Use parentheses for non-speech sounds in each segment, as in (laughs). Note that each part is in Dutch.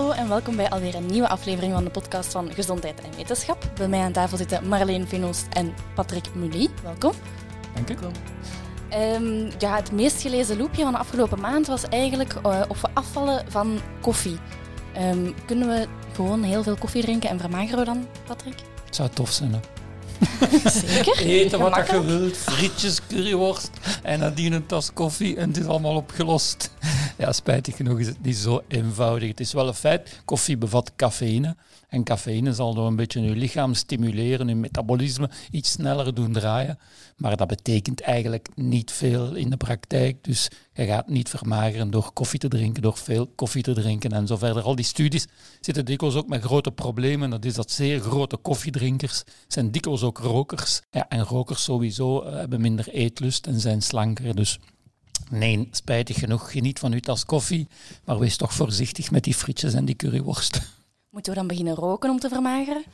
Hallo en welkom bij alweer een nieuwe aflevering van de podcast van Gezondheid en Wetenschap. Bij mij aan tafel zitten Marleen Venoost en Patrick Mully. Welkom. Dank u. Um, ja, het meest gelezen loopje van de afgelopen maand was eigenlijk uh, of we afvallen van koffie. Um, kunnen we gewoon heel veel koffie drinken en vermageren we dan, Patrick? Het zou tof zijn, hè? (laughs) Zeker? (laughs) Eten wat je wilt, frietjes, curryworst en nadien een tas koffie en het is allemaal opgelost. Ja, spijtig genoeg is het niet zo eenvoudig. Het is wel een feit, koffie bevat cafeïne. En cafeïne zal door een beetje je lichaam stimuleren, je metabolisme iets sneller doen draaien. Maar dat betekent eigenlijk niet veel in de praktijk. Dus je gaat niet vermageren door koffie te drinken, door veel koffie te drinken en zo verder. Al die studies zitten dikwijls ook met grote problemen. Dat is dat zeer grote koffiedrinkers zijn dikwijls ook rokers. Ja, en rokers sowieso eh, hebben minder eetlust en zijn slanker. Dus Nee, spijtig genoeg, geniet van uw tas koffie, maar wees toch voorzichtig met die frietjes en die curryworst. Moeten we dan beginnen roken om te vermageren?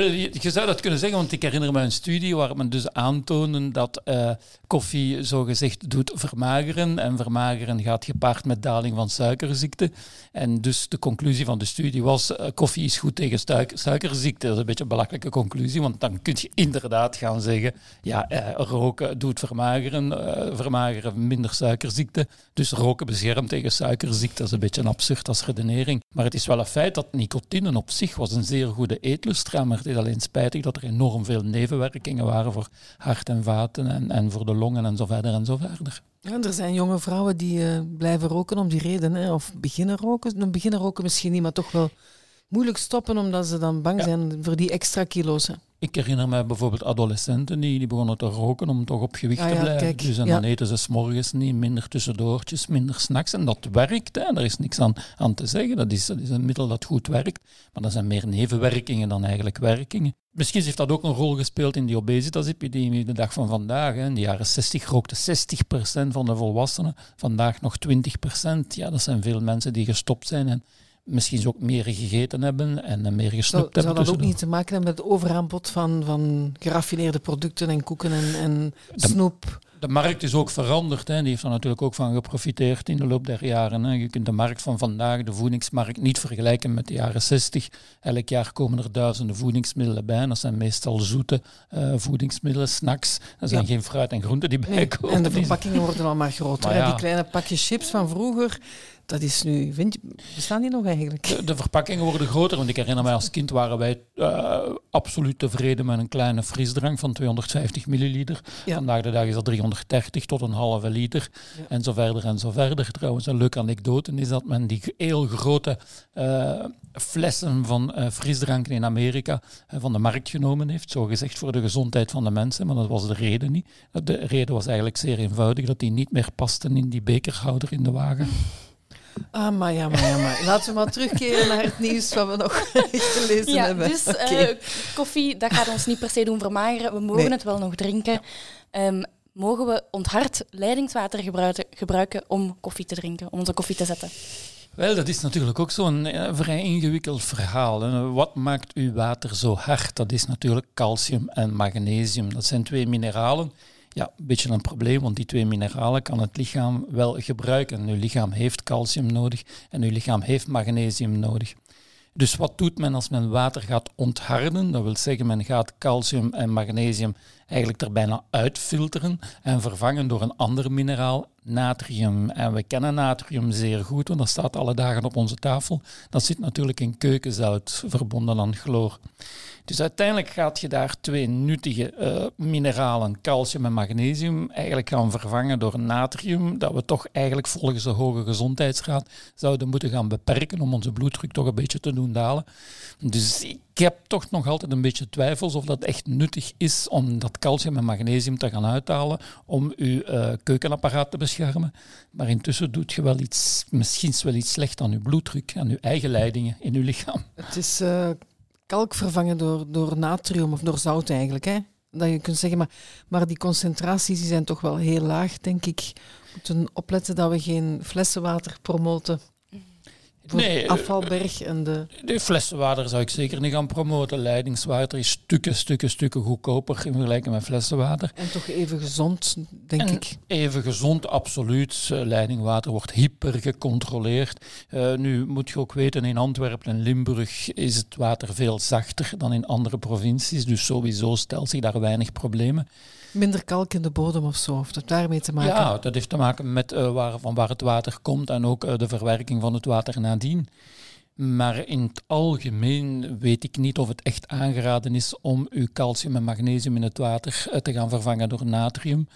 Je, zou dat kunnen zeggen, want ik herinner me een studie waar men dus aantoonde dat uh, koffie zogezegd doet vermageren. En vermageren gaat gepaard met daling van suikerziekte. En dus de conclusie van de studie was, uh, koffie is goed tegen suikerziekte. Dat is een beetje een belachelijke conclusie, want dan kun je inderdaad gaan zeggen, ja, uh, roken doet vermageren, vermageren minder suikerziekte. Dus roken beschermt tegen suikerziekte. Dat is een beetje een absurd als redenering. Maar het is wel een feit dat nicotine op zich was een zeer goede eetlustrammer het is alleen spijtig dat er enorm veel nevenwerkingen waren voor hart en vaten en, en voor de longen en zo verder en zo verder. Ja, er zijn jonge vrouwen die uh, blijven roken om die reden, hè, of beginnen roken. Dan beginnen roken misschien niet, maar toch wel moeilijk stoppen omdat ze dan bang zijn voor die extra kilo's. Hè. Ik herinner me bijvoorbeeld adolescenten die, die begonnen te roken om toch op gewicht ah te blijven. dus en dan eten ze s'morgens niet, minder tussendoortjes, minder snacks. En dat werkt, hè. daar is niks aan, aan te zeggen. Dat is, dat is een middel dat goed werkt. Maar dat zijn meer nevenwerkingen dan eigenlijk werkingen. Misschien heeft dat ook een rol gespeeld in die obesitasepidemie de dag van vandaag. Hè. In de jaren 60 rookte 60% van de volwassenen, vandaag nog 20%. Ja, dat zijn veel mensen die gestopt zijn en misschien ze ook meer gegeten hebben en meer gesnoept hebben. Zou dat ook niet te maken hebben met het overaanbod van, van geraffineerde producten en koeken en, en snoep? De markt is ook veranderd. Hè. Die heeft er natuurlijk ook van geprofiteerd in de loop der jaren. Hè. Je kunt de markt van vandaag, de voedingsmarkt, niet vergelijken met de jaren 60. Elk jaar komen er duizenden voedingsmiddelen bij. Dat zijn meestal zoete uh, voedingsmiddelen, snacks. Er zijn geen fruit en groenten die bijkomen. En de (laughs) verpakkingen worden al (laughs) maar groter. Ja. Die kleine pakjes chips van vroeger, dat is nu, vind je, bestaan die nog eigenlijk? De, verpakkingen worden groter, want ik herinner mij als kind waren wij uh, absoluut tevreden met een kleine frisdrank van 250 milliliter. Vandaag de dag is dat 330 tot een halve liter en zo verder en zo verder. Trouwens, een leuke anekdote is dat men die heel grote uh, flessen van uh, frisdranken in Amerika van de markt genomen heeft, zo gezegd voor de gezondheid van de mensen, maar dat was de reden niet. De reden was eigenlijk zeer eenvoudig, dat die niet meer pasten in die bekerhouder in de wagen. (laughs) Ah, maar ja, maar ja, maar. Laten we maar terugkeren naar het nieuws wat we nog (laughs) gelezen ja, hebben. Dus uh, koffie, dat gaat ons niet per se doen vermageren. We mogen het wel nog drinken. Um, mogen we onthard leidingswater gebruiken, om koffie te drinken, om onze koffie te zetten? Wel, dat is natuurlijk ook zo'n uh, vrij ingewikkeld verhaal. Wat maakt uw water zo hard? Dat is natuurlijk calcium en magnesium. Dat zijn twee mineralen ja, een beetje een probleem, want die twee mineralen kan het lichaam wel gebruiken. uw lichaam heeft calcium nodig en uw lichaam heeft magnesium nodig. Dus wat doet men als men water gaat ontharden? Dat wil zeggen, men gaat calcium en magnesium eigenlijk er bijna uitfilteren en vervangen door een ander mineraal, natrium. En we kennen natrium zeer goed, want dat staat alle dagen op onze tafel. Dat zit natuurlijk in keukenzout, verbonden aan chloor. Dus uiteindelijk gaat je daar twee nuttige uh, mineralen, calcium en magnesium, eigenlijk gaan vervangen door natrium, dat we toch eigenlijk volgens de Hoge Gezondheidsraad zouden moeten gaan beperken om onze bloeddruk toch een beetje te doen dalen. Dus heb toch nog altijd een beetje twijfels of dat echt nuttig is om dat calcium en magnesium te gaan uithalen om uw uh, keukenapparaat te beschermen. Maar intussen doet je wel iets, misschien wel iets slecht aan uw bloeddruk, aan uw eigen leidingen in uw lichaam. Het is uh, kalk vervangen door, door natrium of door zout eigenlijk. Hè? Dat je kunt zeggen, maar, maar die concentraties die zijn toch wel heel laag, denk ik. We moeten opletten dat we geen flessenwater promoten. Nee, afvalberg en de... De flessenwater zou ik zeker niet gaan promoten. Leidingswater is stukken, stukken, stukken goedkoper in vergelijking met flessenwater. En toch even gezond, denk En ik. Even gezond, absoluut. Eh, Leidingwater wordt hyper gecontroleerd. Eh, nu moet je ook weten, in Antwerpen en Limburg is het water veel zachter dan in andere provincies. Dus sowieso stelt zich daar weinig problemen. Minder kalk in de bodem of zo, of dat daarmee te maken. Ja, dat heeft te maken met eh, waar, van waar het water komt en ook eh, de verwerking van het water nadien. Maar in het algemeen weet ik niet of het echt aangeraden is om uw calcium en magnesium in het water eh, te gaan vervangen door natrium.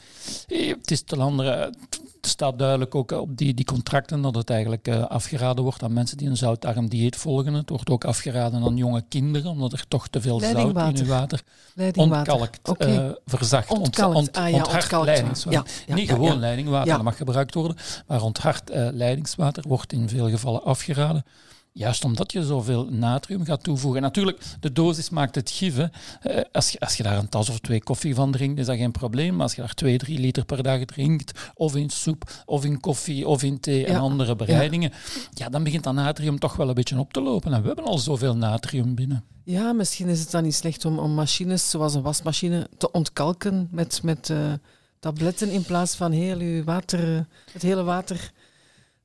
Eh, Het is ten andere, het staat duidelijk ook op die, die contracten dat het eigenlijk eh, afgeraden wordt aan mensen die een zoutarmdieet volgen. Het wordt ook afgeraden aan jonge kinderen, omdat er toch te veel zout in uw water Leidingwater. ontkalkt, eh, verzacht, ont- Ontkalkt. ont- Ah ja, onthard leidingswater. Ja, ja, Niet gewoon leidingwater, dat mag gebruikt worden, maar onthard leidingswater wordt in veel gevallen afgeraden. Juist omdat je zoveel natrium gaat toevoegen. En natuurlijk, de dosis maakt het gif. hè. Eh, als, je, als je daar een tas of twee koffie van drinkt, is dat geen probleem. Maar als je daar twee, drie liter per dag drinkt, of in soep, of in koffie, of in thee en Ja. andere bereidingen, ja. dan begint dat natrium toch wel een beetje op te lopen. En we hebben al zoveel natrium binnen. Ja, misschien is het dan niet slecht om, om machines zoals een wasmachine te ontkalken met, met eh, tabletten in plaats van heel uw water, eh, het hele water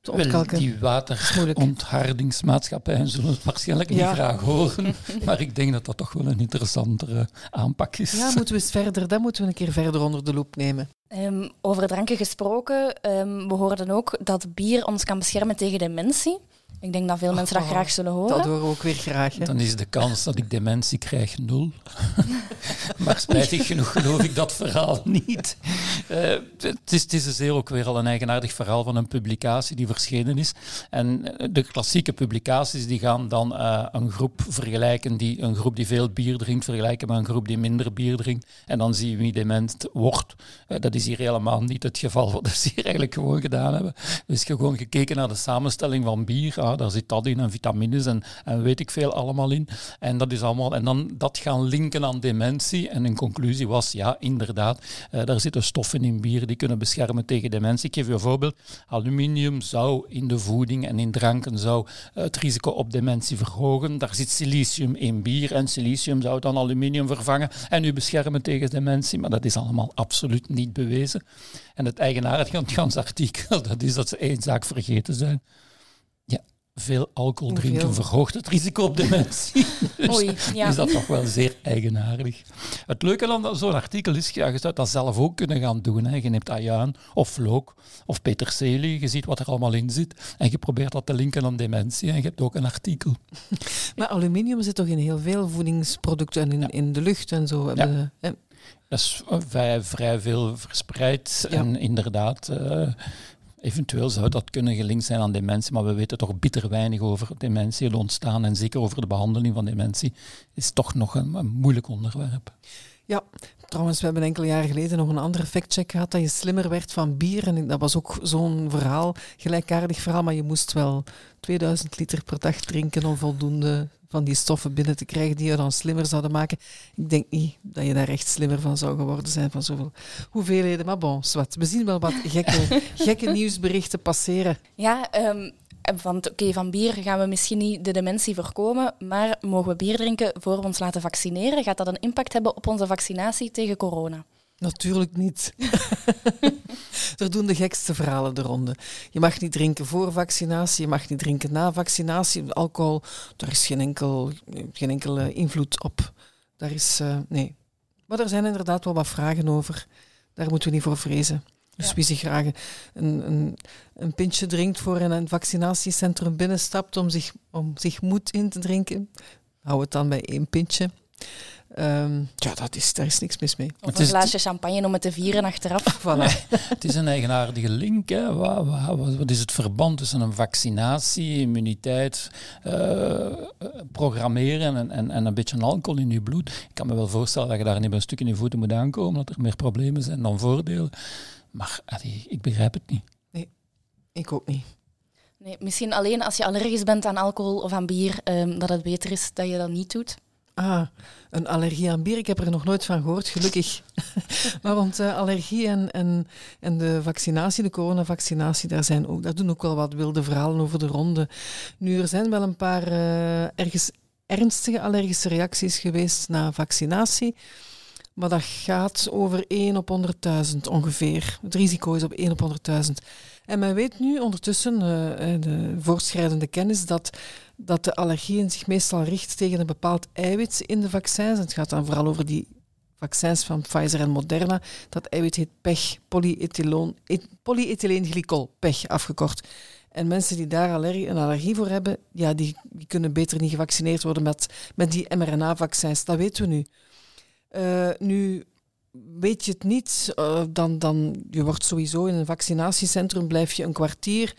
te Wel, die wateronthardingsmaatschappijen (laughs) zullen het waarschijnlijk niet graag horen. (laughs) Maar ik denk dat dat toch wel een interessantere aanpak is. Ja, moeten we eens verder, dat moeten we een keer verder onder de loep nemen. Ehm, over dranken gesproken, ehm, we hoorden ook dat bier ons kan beschermen tegen dementie. Ik denk dat veel mensen dat Oh, graag zullen horen. Dat horen we ook weer graag. Hè? Dan is de kans dat ik dementie krijg nul. (laughs) maar spijtig genoeg geloof ik dat verhaal niet. Eh, het, is, het is dus heel ook weer al een eigenaardig verhaal van een publicatie die verschenen is. En eh, de klassieke publicaties die gaan dan eh, een groep vergelijken, die, een groep die veel bier drinkt, vergelijken met een groep die minder bier drinkt. En dan zie je wie dement wordt. Dat is hier helemaal niet het geval wat ze hier eigenlijk gewoon gedaan hebben. Dus gewoon gekeken naar de samenstelling van bier. Daar zit dat in en vitamines en, en weet ik veel allemaal in. En dat is allemaal. En dan dat gaan linken aan dementie. En een conclusie was, ja, inderdaad, eh, daar zitten stoffen in bier die kunnen beschermen tegen dementie. Ik geef je een voorbeeld. Aluminium zou in de voeding en in dranken zou het risico op dementie verhogen. Daar zit silicium in bier en silicium zou dan aluminium vervangen en u beschermen tegen dementie. Maar dat is allemaal absoluut niet bewezen. En het eigenaardige van het artikel, (laughs) dat is dat ze één zaak vergeten zijn. Ja, veel alcohol drinken verhoogt het risico op dementie. (laughs) Dus Oei, (laughs) ja. is dat toch wel zeer eigenaardig. Het leuke aan zo'n artikel is, ja, je zou dat zelf ook kunnen gaan doen. Hè. Je neemt ajuin of look of peterselie, je ziet wat er allemaal in zit en je probeert dat te linken aan dementie en je hebt ook een artikel. (laughs) Maar aluminium zit toch in heel veel voedingsproducten en in, Ja. in de lucht en zo. Hè? Dat is eh, vrij, vrij veel verspreid Ja. en inderdaad... eh, Eventueel zou dat kunnen gelinkt zijn aan dementie, maar we weten toch bitter weinig over dementie, het ontstaan en zeker over de behandeling van dementie. is toch nog een, moeilijk onderwerp. Ja, trouwens, we hebben enkele jaren geleden nog een andere factcheck gehad dat je slimmer werd van bier. En dat was ook zo'n verhaal, gelijkaardig verhaal, maar je moest wel 2000 liter per dag drinken om voldoende van die stoffen binnen te krijgen die je dan slimmer zouden maken. Ik denk niet dat je daar echt slimmer van zou geworden zijn van zoveel hoeveelheden. Maar bon, zwart. We zien wel wat gekke, (laughs) gekke nieuwsberichten passeren. Ja, ehm, want oké, van bier gaan we misschien niet de dementie voorkomen, maar mogen we bier drinken voor we ons laten vaccineren? Gaat dat een impact hebben op onze vaccinatie tegen corona? Natuurlijk niet. (laughs) er doen de gekste verhalen de ronde. Je mag niet drinken voor vaccinatie, je mag niet drinken na vaccinatie. Alcohol, daar is geen, enkel, geen enkele invloed op. Daar is, eh, nee. Maar er zijn inderdaad wel wat vragen over. Daar moeten we niet voor vrezen. Dus Ja. wie zich graag een, een, een pintje drinkt voor in een vaccinatiecentrum binnenstapt om zich, om zich moed in te drinken, hou het dan bij één pintje. Ehm, ja, dat is, daar is niks mis mee. Of Het een glaasje champagne om het te vieren achteraf? (laughs) Voilà. (laughs) Het is een eigenaardige link. Hè. Wat, wat, wat- is het verband tussen een vaccinatie, immuniteit, eh, programmeren en, en, en een beetje alcohol in je bloed? Ik kan me wel voorstellen dat je daar niet met een stuk in je voeten moet aankomen, dat er meer problemen zijn dan voordelen. Maar allee, ik begrijp het niet. Ik ook niet. Nee, misschien alleen als je allergisch bent aan alcohol of aan bier, ehm, dat het beter is dat je dat niet doet. Ah, een allergie aan bier. Ik heb er nog nooit van gehoord, gelukkig. (laughs) maar rond uh, allergie en, en, en de vaccinatie, de coronavaccinatie, daar, zijn ook, daar doen ook wel wat wilde verhalen over de ronde. Nu, er zijn wel een paar uh, ergens ernstige allergische reacties geweest na vaccinatie. Maar dat gaat over 1 op 100.000 ongeveer. Het risico is op 1 op 100.000. En men weet nu ondertussen, uh, de voortschrijdende kennis, dat, dat de allergie zich meestal richt tegen een bepaald eiwit in de vaccins. Het gaat dan vooral over die vaccins van Pfizer en Moderna. Dat eiwit heet PEG, polyethyleenglykol, PEG afgekort. En mensen die daar allergie, een allergie voor hebben, ja, die, die kunnen beter niet gevaccineerd worden met, met die mRNA-vaccins. Dat weten we nu. Uh, nu weet je het niet, uh, dan, dan je wordt sowieso in een vaccinatiecentrum, blijf je een kwartier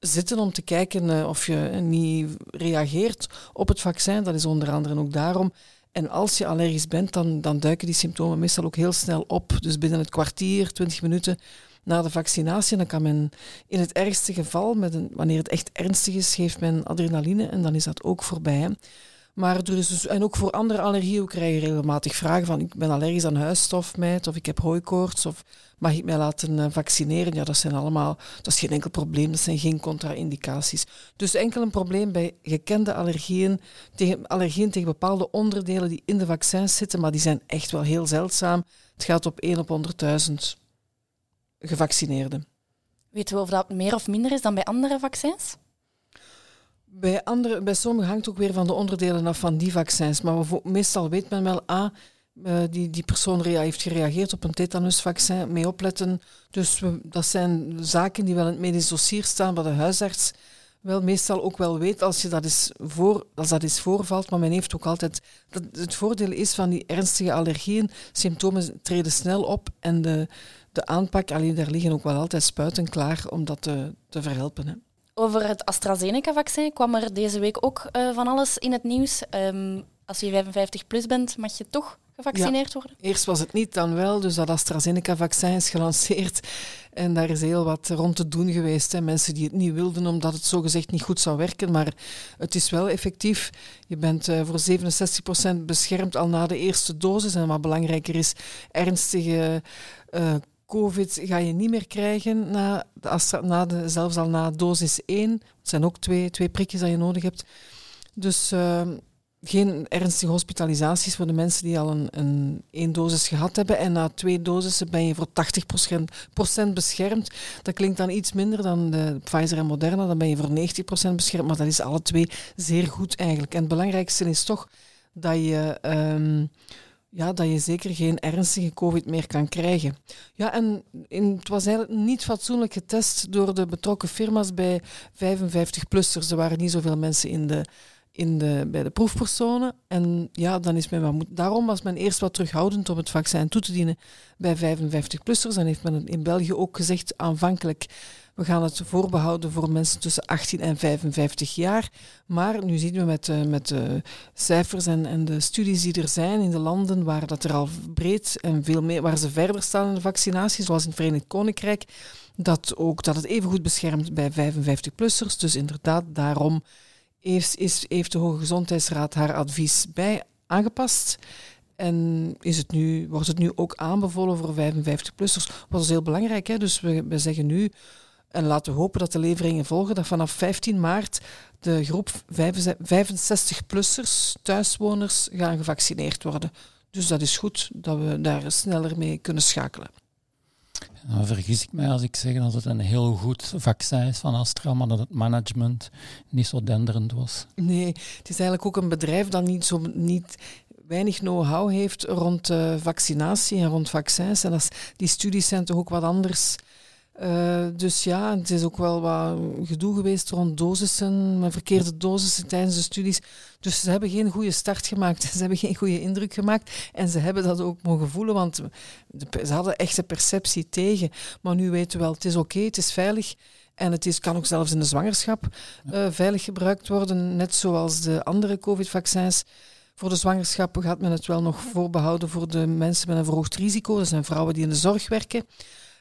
zitten om te kijken uh, of je niet reageert op het vaccin. Dat is onder andere ook daarom. En als je allergisch bent, dan, dan duiken die symptomen meestal ook heel snel op. Dus binnen het kwartier, twintig minuten na de vaccinatie, dan kan men in het ergste geval, met een, wanneer het echt ernstig is, geeft men adrenaline en dan is dat ook voorbij. Maar dus, en ook voor andere allergieën krijg je regelmatig vragen van ik ben allergisch aan huisstofmijt of ik heb hooikoorts of mag ik mij laten eh, vaccineren? Ja, dat zijn allemaal, dat is geen enkel probleem, dat zijn geen contra-indicaties. Dus enkel een probleem bij gekende allergieën tegen, allergieën tegen bepaalde onderdelen die in de vaccins zitten, maar die zijn echt wel heel zeldzaam. Het gaat op 1 op 100.000 gevaccineerden. Weten we of dat meer of minder is dan bij andere vaccins? Bij, andere, bij sommigen hangt ook weer van de onderdelen af van die vaccins. Maar meestal weet men wel, ah, uh, die, die persoon heeft gereageerd op een tetanusvaccin, mee opletten. Dus dat zijn zaken die wel in het medisch dossier staan, waar de huisarts wel meestal ook wel weet als, je dat is voor, als dat is voorvalt. Maar men heeft ook altijd... Dat, het voordeel is van die ernstige allergieën, symptomen treden snel op en de, de aanpak, alleen daar liggen ook wel altijd spuiten klaar om dat te, te verhelpen. Hè. Over het AstraZeneca-vaccin kwam er deze week ook uh, van alles in het nieuws. Um, als je 55 plus bent, mag je toch gevaccineerd worden? Eerst was het niet, dan wel. Dus dat AstraZeneca-vaccin is gelanceerd. En daar is heel wat rond te doen geweest. Hè. Mensen die het niet wilden omdat het zogezegd niet goed zou werken. Maar het is wel effectief. Je bent uh, voor 67% beschermd al na de eerste dosis. En wat belangrijker is, ernstige uh, COVID ga je niet meer krijgen na na de, zelfs al na dosis 1. Het zijn ook twee, twee prikjes dat je nodig hebt. Dus uh, geen ernstige hospitalisaties voor de mensen die al een, een één dosis gehad hebben. En na twee dosissen ben je voor 80% beschermd. Dat klinkt dan iets minder dan de Pfizer en Moderna. Dan ben je voor 90% beschermd. Maar dat is alle twee zeer goed eigenlijk. En het belangrijkste is toch dat je... Um, ja, dat je zeker geen ernstige COVID meer kan krijgen. Ja, en het was eigenlijk niet fatsoenlijk getest door de betrokken firma's bij 55-plussers. Er waren niet zoveel mensen in de, in de, bij de proefpersonen. En ja, dan is men wat daarom was men eerst wat terughoudend om het vaccin toe te dienen bij 55-plussers. Dan heeft men in België ook gezegd aanvankelijk we gaan het voorbehouden voor mensen tussen 18 en 55 jaar. Maar nu zien we met, uh, met de cijfers en, en de studies die er zijn in de landen waar dat er al breed en veel meer, waar ze verder staan in de vaccinatie, zoals in het Verenigd Koninkrijk, dat, ook, dat het even goed beschermt bij 55-plussers. Dus inderdaad, daarom heeft, is, heeft de Hoge Gezondheidsraad haar advies bij aangepast. En is het nu, wordt het nu ook aanbevolen voor 55-plussers? Wat is heel belangrijk. Hè? Dus we zeggen nu, en laten we hopen dat de leveringen volgen, dat vanaf 15 maart de groep 65-plussers, thuiswoners, gaan gevaccineerd worden. Dus dat is goed dat we daar sneller mee kunnen schakelen. Dan vergis ik mij als ik zeg dat het een heel goed vaccin is van Astra, maar dat het management niet zo denderend was. Nee, het is eigenlijk ook een bedrijf dat niet, zo, niet weinig know-how heeft rond uh, vaccinatie en rond vaccins. En dat, die studies zijn toch ook wat anders uh, dus ja, het is ook wel wat gedoe geweest rond dosissen, met verkeerde dosissen tijdens de studies. Dus ze hebben geen goede start gemaakt, (laughs) ze hebben geen goede indruk gemaakt en ze hebben dat ook mogen voelen, want ze hadden echte perceptie tegen. Maar nu weten we wel, het is oké, het is veilig. En het is, kan ook zelfs in de zwangerschap uh, veilig gebruikt worden, net zoals de andere COVID-vaccins. Voor de zwangerschap gaat men het wel nog voorbehouden voor de mensen met een verhoogd risico. Dat zijn vrouwen die in de zorg werken.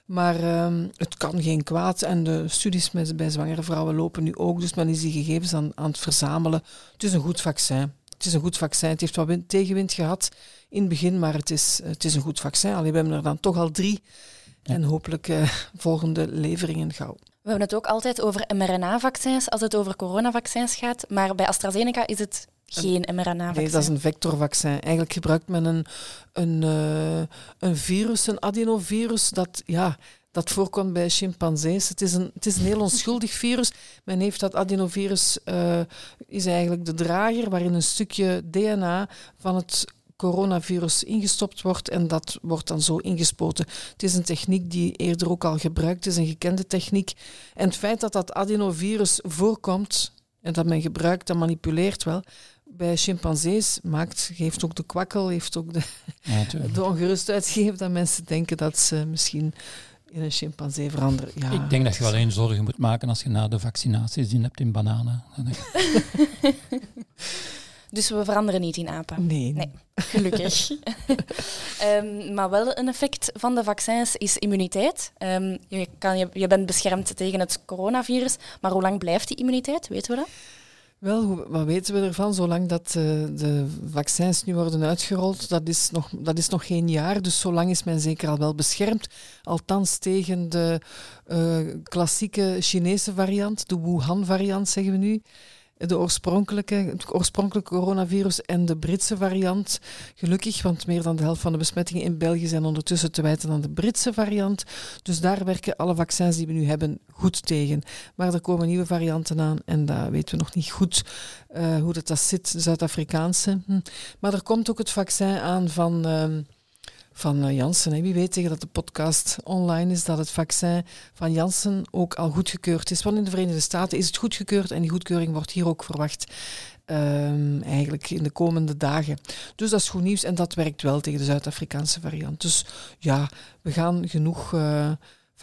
Maar um, het kan geen kwaad. En de studies met, bij zwangere vrouwen lopen nu ook. Dus men is die gegevens aan, aan het verzamelen. Het is een goed vaccin. Het is een goed vaccin. Het heeft wat wind, tegenwind gehad in het begin, maar het is, het is een goed vaccin. Allee, we hebben er dan toch al drie. En hopelijk uh, (laughs) volgende leveringen gauw. We hebben het ook altijd over mRNA-vaccins als het over coronavaccins gaat. Maar bij AstraZeneca is het geen mRNA-vaccin. Nee, dat is een vectorvaccin. Eigenlijk gebruikt men een, een, uh, een virus, een adenovirus, dat, ja, dat voorkomt bij chimpansees. Het is, een, het is een heel onschuldig virus. Men heeft dat adenovirus, uh, is eigenlijk de drager waarin een stukje DNA van het coronavirus ingestopt wordt en dat wordt dan zo ingespoten. Het is een techniek die eerder ook al gebruikt is, een gekende techniek. En het feit dat dat adenovirus voorkomt en dat men gebruikt en manipuleert wel, bij chimpansees maakt, geeft ook de kwakkel, heeft ook de, ja, de ongerustheid gegeven dat mensen denken dat ze misschien in een chimpansee veranderen. Ja. Ik denk dat je alleen zorgen moet maken als je na de vaccinatie zin hebt in bananen. (laughs) Dus we veranderen niet in apen. Nee. nee gelukkig. um, (laughs) maar wel een effect van de vaccins is immuniteit. Um, je, kan, je, je bent beschermd tegen het coronavirus, maar hoe lang blijft die immuniteit? Weten we dat? Wel, wat weten we ervan? Zolang dat uh, de vaccins nu worden uitgerold, dat is, nog, dat is nog geen jaar. Dus zolang is men zeker al wel beschermd. Althans tegen de uh, klassieke Chinese variant, de Wuhan-variant zeggen we nu de oorspronkelijke, het oorspronkelijke coronavirus en de Britse variant. Gelukkig, want meer dan de helft van de besmettingen in België zijn ondertussen te wijten aan de Britse variant. Dus daar werken alle vaccins die we nu hebben goed tegen. Maar er komen nieuwe varianten aan en daar weten we nog niet goed uh, hoe dat, dat zit, de Zuid-Afrikaanse. Hm. Maar er komt ook het vaccin aan van... Uh, van eh, Janssen. Wie weet tegen dat de podcast online is, dat het vaccin van Janssen ook al goedgekeurd is. Want in de Verenigde Staten is het goedgekeurd en die goedkeuring wordt hier ook verwacht. Um, eigenlijk in de komende dagen. Dus dat is goed nieuws en dat werkt wel tegen de Zuid-Afrikaanse variant. Dus ja, we gaan genoeg uh,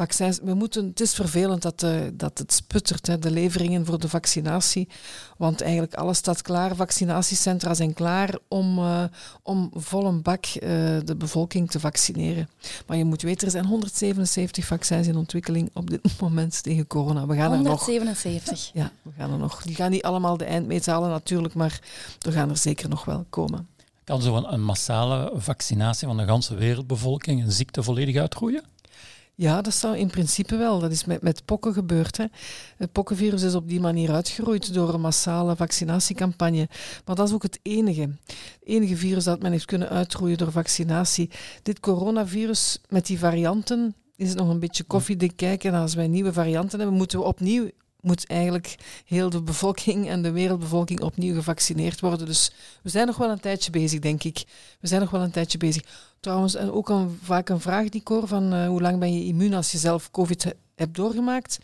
vaccins. We moeten, het is vervelend dat, uh, dat het sputtert, hè, de leveringen voor de vaccinatie. Want eigenlijk alles staat klaar. Vaccinatiecentra zijn klaar om, uh, om vol een bak uh, de bevolking te vaccineren. Maar je moet weten, er zijn 177 vaccins in ontwikkeling op dit (laughs) moment tegen corona. We gaan 177? Er nog, ja, we gaan er nog. Die gaan niet allemaal de eindmeet halen natuurlijk, maar er gaan er zeker nog wel komen. Kan zo'n een massale vaccinatie van de hele wereldbevolking een ziekte volledig uitroeien? Ja, dat zou in principe wel. Dat is met, met pokken gebeurd. Hè. Het pokkenvirus is op die manier uitgeroeid door een massale vaccinatiecampagne. Maar dat is ook het enige. Het enige virus dat men heeft kunnen uitroeien door vaccinatie. Dit coronavirus met die varianten is het nog een beetje koffiedik kijken. En als wij nieuwe varianten hebben, moeten we opnieuw moet eigenlijk heel de bevolking en de wereldbevolking opnieuw gevaccineerd worden. Dus we zijn nog wel een tijdje bezig, denk ik. We zijn nog wel een tijdje bezig. Trouwens, en ook een, vaak een vraag die ik van uh, hoe lang ben je immuun als je zelf COVID hebt doorgemaakt.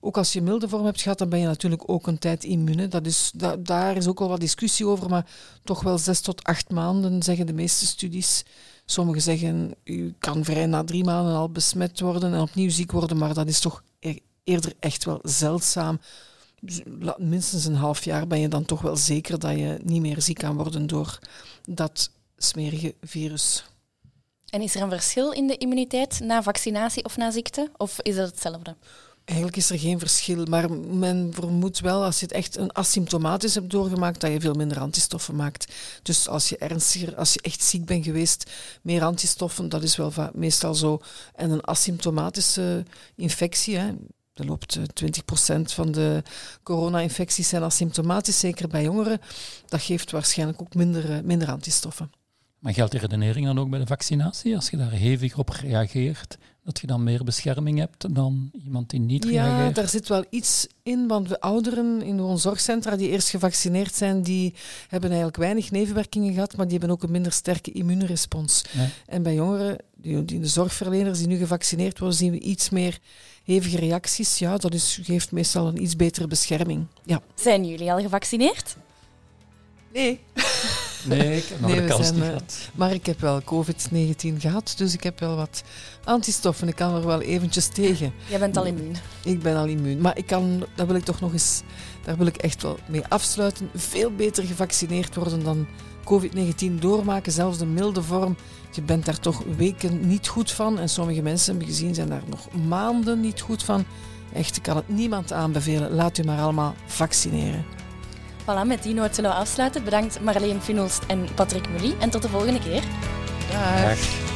Ook als je milde vorm hebt gehad, dan ben je natuurlijk ook een tijd immuun. Dat is, da, daar is ook wel wat discussie over, maar toch wel zes tot acht maanden, zeggen de meeste studies. Sommigen zeggen, u kan vrij na drie maanden al besmet worden en opnieuw ziek worden, maar dat is toch eerder echt wel zeldzaam. Dus minstens een half jaar ben je dan toch wel zeker dat je niet meer ziek kan worden door dat smerige virus. En is er een verschil in de immuniteit na vaccinatie of na ziekte? Of is dat hetzelfde? Eigenlijk is er geen verschil, maar men vermoedt wel als je het echt een asymptomatisch hebt doorgemaakt, dat je veel minder antistoffen maakt. Dus als je ernstiger, als je echt ziek bent geweest, meer antistoffen, dat is wel meestal zo. En een asymptomatische infectie, hè, loopt 20% eh, van de corona-infecties zijn asymptomatisch, zeker bij jongeren. Dat geeft waarschijnlijk ook minder, eh, minder antistoffen. Maar geldt die redenering dan ook bij de vaccinatie? Als je daar hevig op reageert, dat je dan meer bescherming hebt dan iemand die niet ja, reageert? Ja, daar zit wel iets in, want de ouderen in onze zorgcentra die eerst gevaccineerd zijn, die hebben eigenlijk weinig nevenwerkingen gehad, maar die hebben ook een minder sterke immuunrespons. Ja. En bij jongeren, die, die, de zorgverleners die nu gevaccineerd worden, zien we iets meer hevige reacties. Ja, dat is, geeft meestal een iets betere bescherming. Ja. Zijn jullie al gevaccineerd? Nee. (laughs) Nee, ik heb nog nee, de kans zijn, niet gehad. Maar ik heb wel COVID-19 gehad, dus ik heb wel wat antistoffen. Ik kan er wel eventjes tegen. Jij bent al immuun. Ik ben al immuun. Maar ik kan, daar wil ik toch nog eens, daar wil ik echt wel mee afsluiten. Veel beter gevaccineerd worden dan COVID-19 doormaken, zelfs de milde vorm. Je bent daar toch weken niet goed van. En sommige mensen hebben gezien zijn daar nog maanden niet goed van. Echt, ik kan het niemand aanbevelen. Laat u maar allemaal vaccineren. Voilà, met die noot zullen we afsluiten. Bedankt Marleen Finolst en Patrick Mully. En tot de volgende keer. Dag.